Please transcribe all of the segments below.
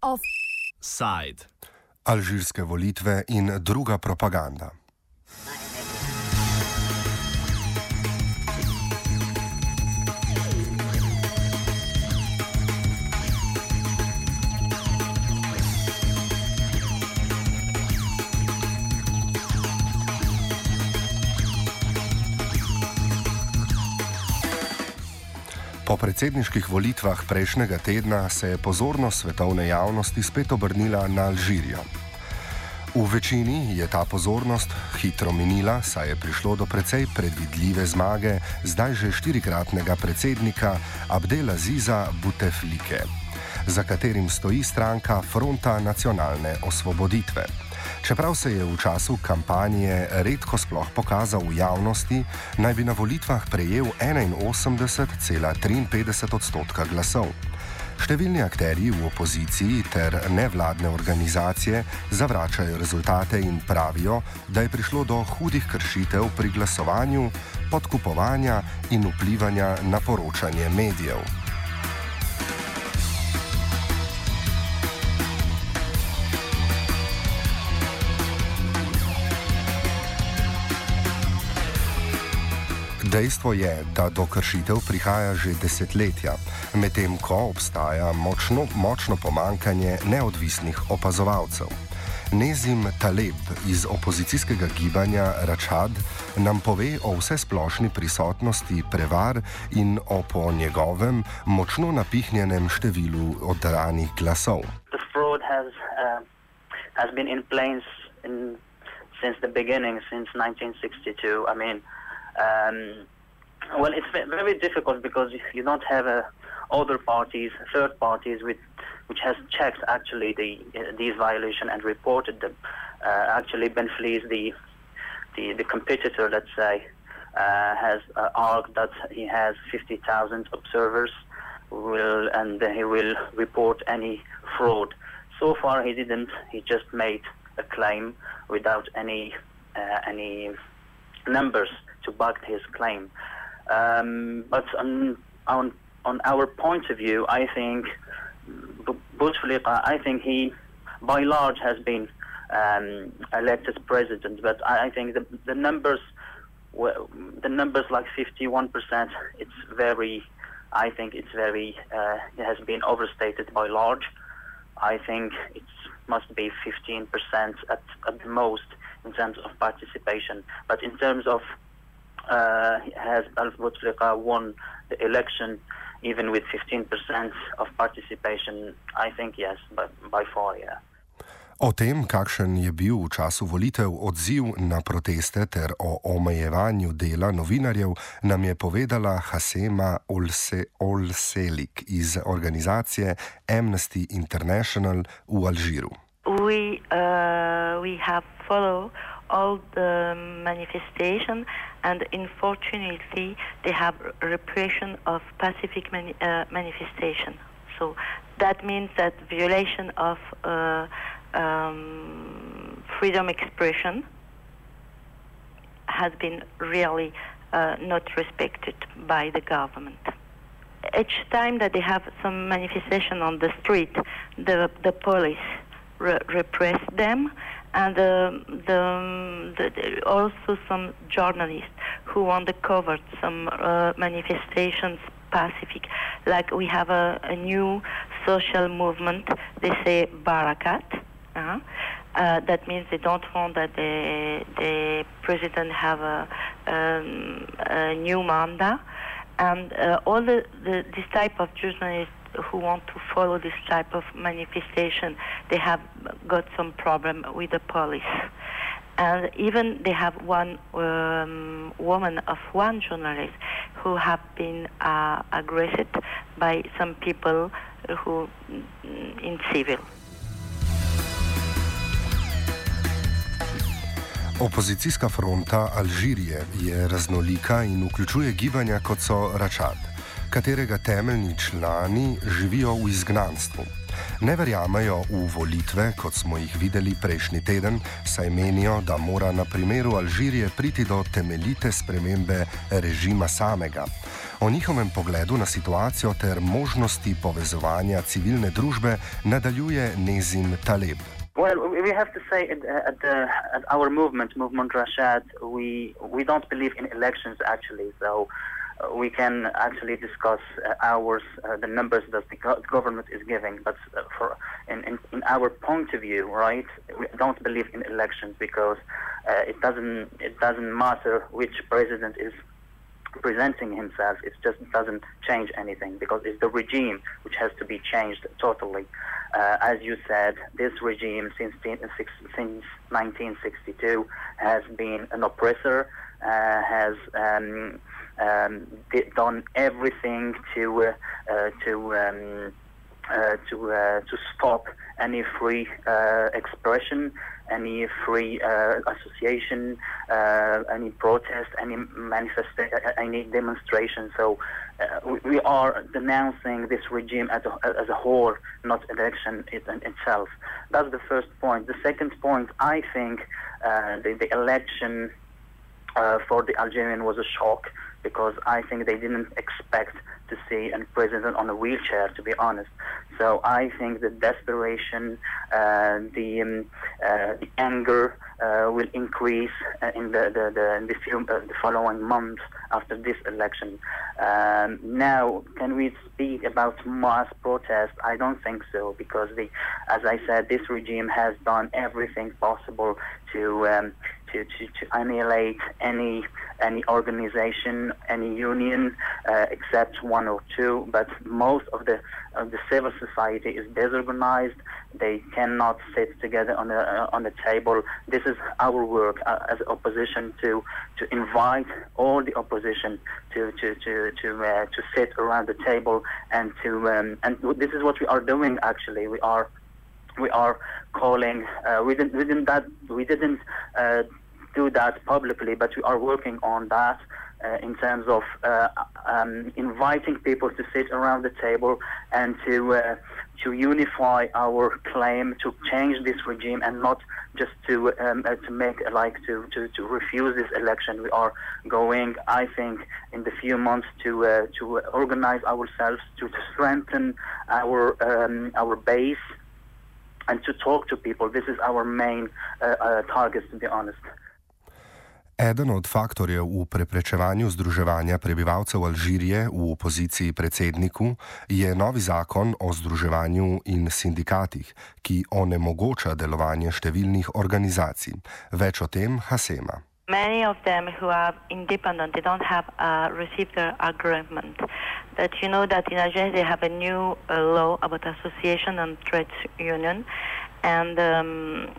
Offside. Alžirske volitve in druga propaganda. Po predsedniških volitvah prejšnjega tedna se je pozornost svetovne javnosti spet obrnila na Alžirijo. V večini je ta pozornost hitro minila, saj je prišlo do precej predvidljive zmage zdaj že štirikratnega predsednika Abdelaziza Buteflike, za katerim stoji stranka Fronta nacionalne osvoboditve. Čeprav se je v času kampanje redko sploh pokazal v javnosti, naj bi na volitvah prejel 81,53 odstotka glasov. Številni akteri v opoziciji ter nevladne organizacije zavračajo rezultate in pravijo, da je prišlo do hudih kršitev pri glasovanju, podkupovanja in vplivanja na poročanje medijev. Dejstvo je, da do kršitev prihaja že desetletja, medtem ko obstaja močno, močno pomankanje neodvisnih opazovalcev. Nezim Taleb iz opozicijskega gibanja Račad nam pove o vsesplošni prisotnosti prevar in o po njegovem močno napihnjenem številu oddaranih glasov. Has, uh, has been in place in, since the beginning, since 1962. I mean, Um, well, it's very difficult because you don't have uh, other parties, third parties, with, which has checked actually the uh, these violation and reported them. Uh, actually, Ben Flees, the, the the competitor, let's say, uh, has uh, argued that he has 50,000 observers, will and he will report any fraud. So far, he didn't. He just made a claim without any uh, any numbers to back his claim. Um, but on, on, on our point of view, I think Bouteflika, I think he, by large, has been um, elected president. But I, I think the, the numbers, the numbers like 51%, it's very, I think it's very, uh, it has been overstated by large. I think it must be 15% at, at the most in terms of participation. But in terms of has Alf Bouteflika won the election even with 15% of participation? I think yes, but by far, yeah. O tem, kakšen je bil v času volitev odziv na proteste ter o omejevanju dela novinarjev, nam je povedala Hasema Olse Olselik iz organizacije Amnesty International v Alžiru. We, uh, we all the manifestation, and unfortunately, they have repression of pacific mani- uh, manifestation. So that means that violation of uh, um, freedom expression has been really uh, not respected by the government. Each time that they have some manifestation on the street, the the police re- repress them and uh, the, the, also some journalists who cover some uh, manifestations pacific. Like we have a, a, new social movement. They say Barakat. Uh-huh. Uh, that means they don't want that the the president have a, um, a new mandate. and uh, all the, the, this type of journalists who want to follow this type of manifestation, they have got some problem with the police. And even they have one um, woman of one journalist who have been uh, aggressed by some people who mm, in civil. Opozicijska fronta Alžirije je raznolika in vključuje gibanja kot so Račad. Katerega temeljni člani živijo v izgnanstvu. Ne verjamejo v volitve, kot smo jih videli prejšnji teden, saj menijo, da mora na primeru Alžirije priti do temeljite spremembe režima samega. O njihovem pogledu na situacijo ter možnosti povezovanja civilne družbe nadaljuje Nezim Taleb. Well, we have to say at, at, the, at our movement, Movement Rashad, we, we don't believe in elections actually. So we can actually discuss uh, hours, uh, the numbers that the go- government is giving. But uh, for in, in, in, our point of view, right, we don't believe in elections because uh, it doesn't it doesn't matter which president is presenting himself, it just doesn't change anything because it's the regime which has to be changed totally. Uh, as you said, this regime since, since 1962 has been an oppressor, uh, has um, um, done everything to uh, uh to um, uh, to to stop any free expression any free association, any protest, any manifestation, any demonstration. So we, we, are denouncing this regime as a, as a whole, not election it, itself. That's the first point. The second point, I think the, the, election uh, for the Algerian was a shock because I think they didn't expect to see a president on a wheelchair, to be honest. So I think the desperation, uh, the, um, uh, the anger uh, will increase uh, in the the the, in the, few, uh, the following months after this election. Um, now, can we speak about mass protest? I don't think so because the, as I said, this regime has done everything possible to um, to, to, to annihilate any any organization, any union, uh, except one or two. But most of the of the civil society is disorganized. They cannot sit together on a uh, on a table. This is our work uh, as opposition to to invite all the opposition to to to to uh, to sit around the table and to um, and this is what we are doing. Actually, we are we are calling. Uh, we didn't, we didn't that we didn't uh, do that publicly, but we are working on that uh, in terms of uh, um, inviting people to sit around the table and to uh, to unify our claim to change this regime and not just to um, uh, to make like to, to, to refuse this election. We are going, I think, in the few months to uh, to organize ourselves to, to strengthen our um, our base and to talk to people. This is our main uh, target, to be honest. Eden od faktorjev v preprečevanju združevanja prebivalcev Alžirije v opoziciji predsedniku je novi zakon o združevanju in sindikatih, ki onemogoča delovanje številnih organizacij. Več o tem Hasema. Many of them who are independent, they don't have uh, received their agreement. That you know that in Algeria they have a new uh, law about association and trade union, and um,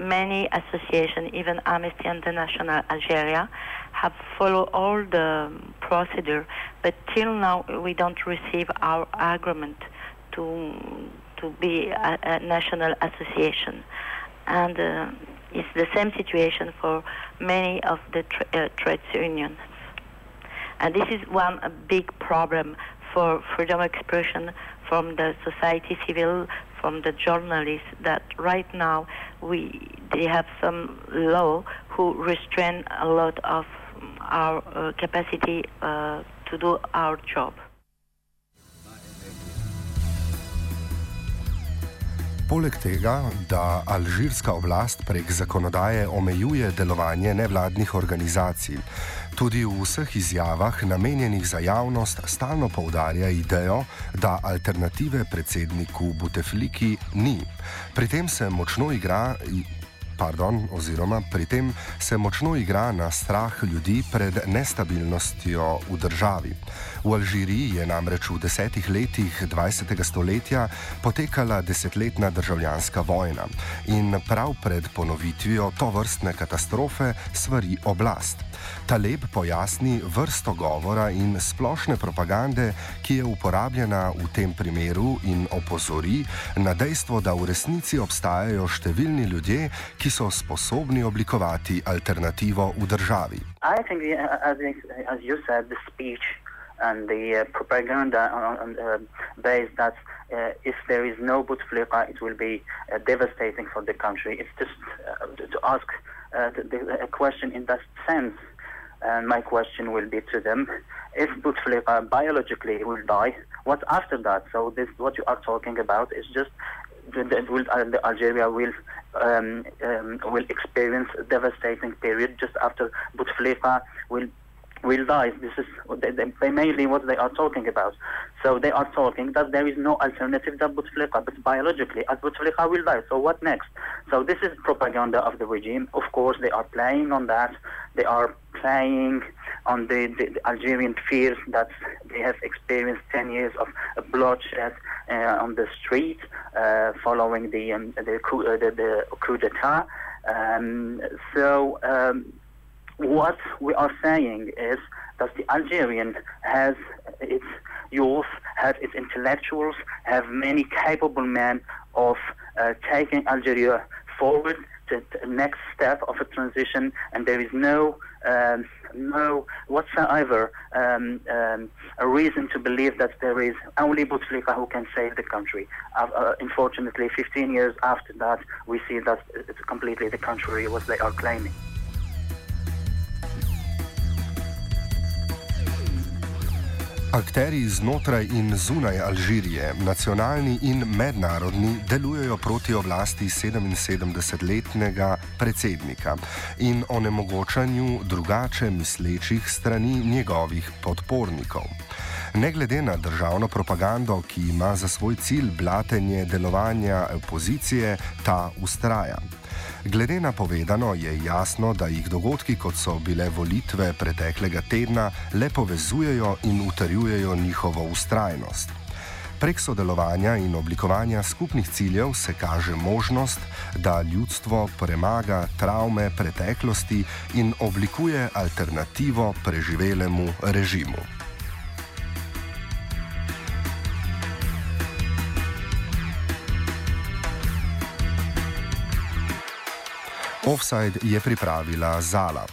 many associations, even Amnesty International Algeria, have followed all the procedure, but till now we don't receive our agreement to to be a, a national association, and uh, it's the same situation for many of the tra- uh, trade unions. And this is one big problem for freedom of expression from the society civil, from the journalists that right now we they have some law who restrain a lot of our uh, capacity uh, to do our job. Poleg tega, da alžirska oblast prek zakonodaje omejuje delovanje nevladnih organizacij, tudi v vseh izjavah, namenjenih za javnost, stalno poudarja idejo, da alternative predsedniku Butefliki ni. Pri tem se močno igra pardon, oziroma pri tem se močno igra na strah ljudi pred nestabilnostjo v državi. V Alžiriji je namreč v desetih letih 20. stoletja potekala desetletna državljanska vojna in prav pred ponovitvijo to vrstne katastrofe svari oblast. Taleb pojasni vrsto govora in splošne propagande, ki je uporabljena v tem primeru in opozori na dejstvo, da v resnici obstajajo številni ljudje, ki so sposobni oblikovati alternativo v državi. And the uh, propaganda on, on uh, base that uh, if there is no Bouteflika, it will be uh, devastating for the country. It's just uh, to ask uh, the, a question in that sense. And my question will be to them: If Bouteflika biologically will die, what after that? So this, what you are talking about, is just that will, uh, Algeria will um, um, will experience a devastating period just after Bouteflika will will die. This is they, mainly what they are talking about. So they are talking that there is no alternative to Bouteflika, but biologically, as Bouteflika will die. So what next? So this is propaganda of the regime. Of course, they are playing on that. They are playing on the, the, the Algerian fears that they have experienced 10 years of bloodshed uh, on the street uh, following the, um, the, coup, uh, the, the coup d'etat. Um, so um, what we are saying is that the Algerian has its youth, has its intellectuals, have many capable men of uh, taking Algeria forward to the next step of a transition, and there is no um, no whatsoever um, um, a reason to believe that there is only Bouteflika who can save the country. Uh, uh, unfortunately, 15 years after that, we see that it's completely the contrary what they are claiming. Akteri znotraj in zunaj Alžirije, nacionalni in mednarodni, delujejo proti oblasti 77-letnega predsednika in onemogočanju drugače mislečih strani njegovih podpornikov. Ne glede na državno propagando, ki ima za svoj cilj blatenje delovanja opozicije, ta ustraja. Glede na povedano je jasno, da jih dogodki, kot so bile volitve preteklega tedna, le povezujejo in utrjujejo njihovo ustrajnost. Prek sodelovanja in oblikovanja skupnih ciljev se kaže možnost, da ljudstvo premaga travme preteklosti in oblikuje alternativo preživelemu režimu. Offside je pripravila Zala.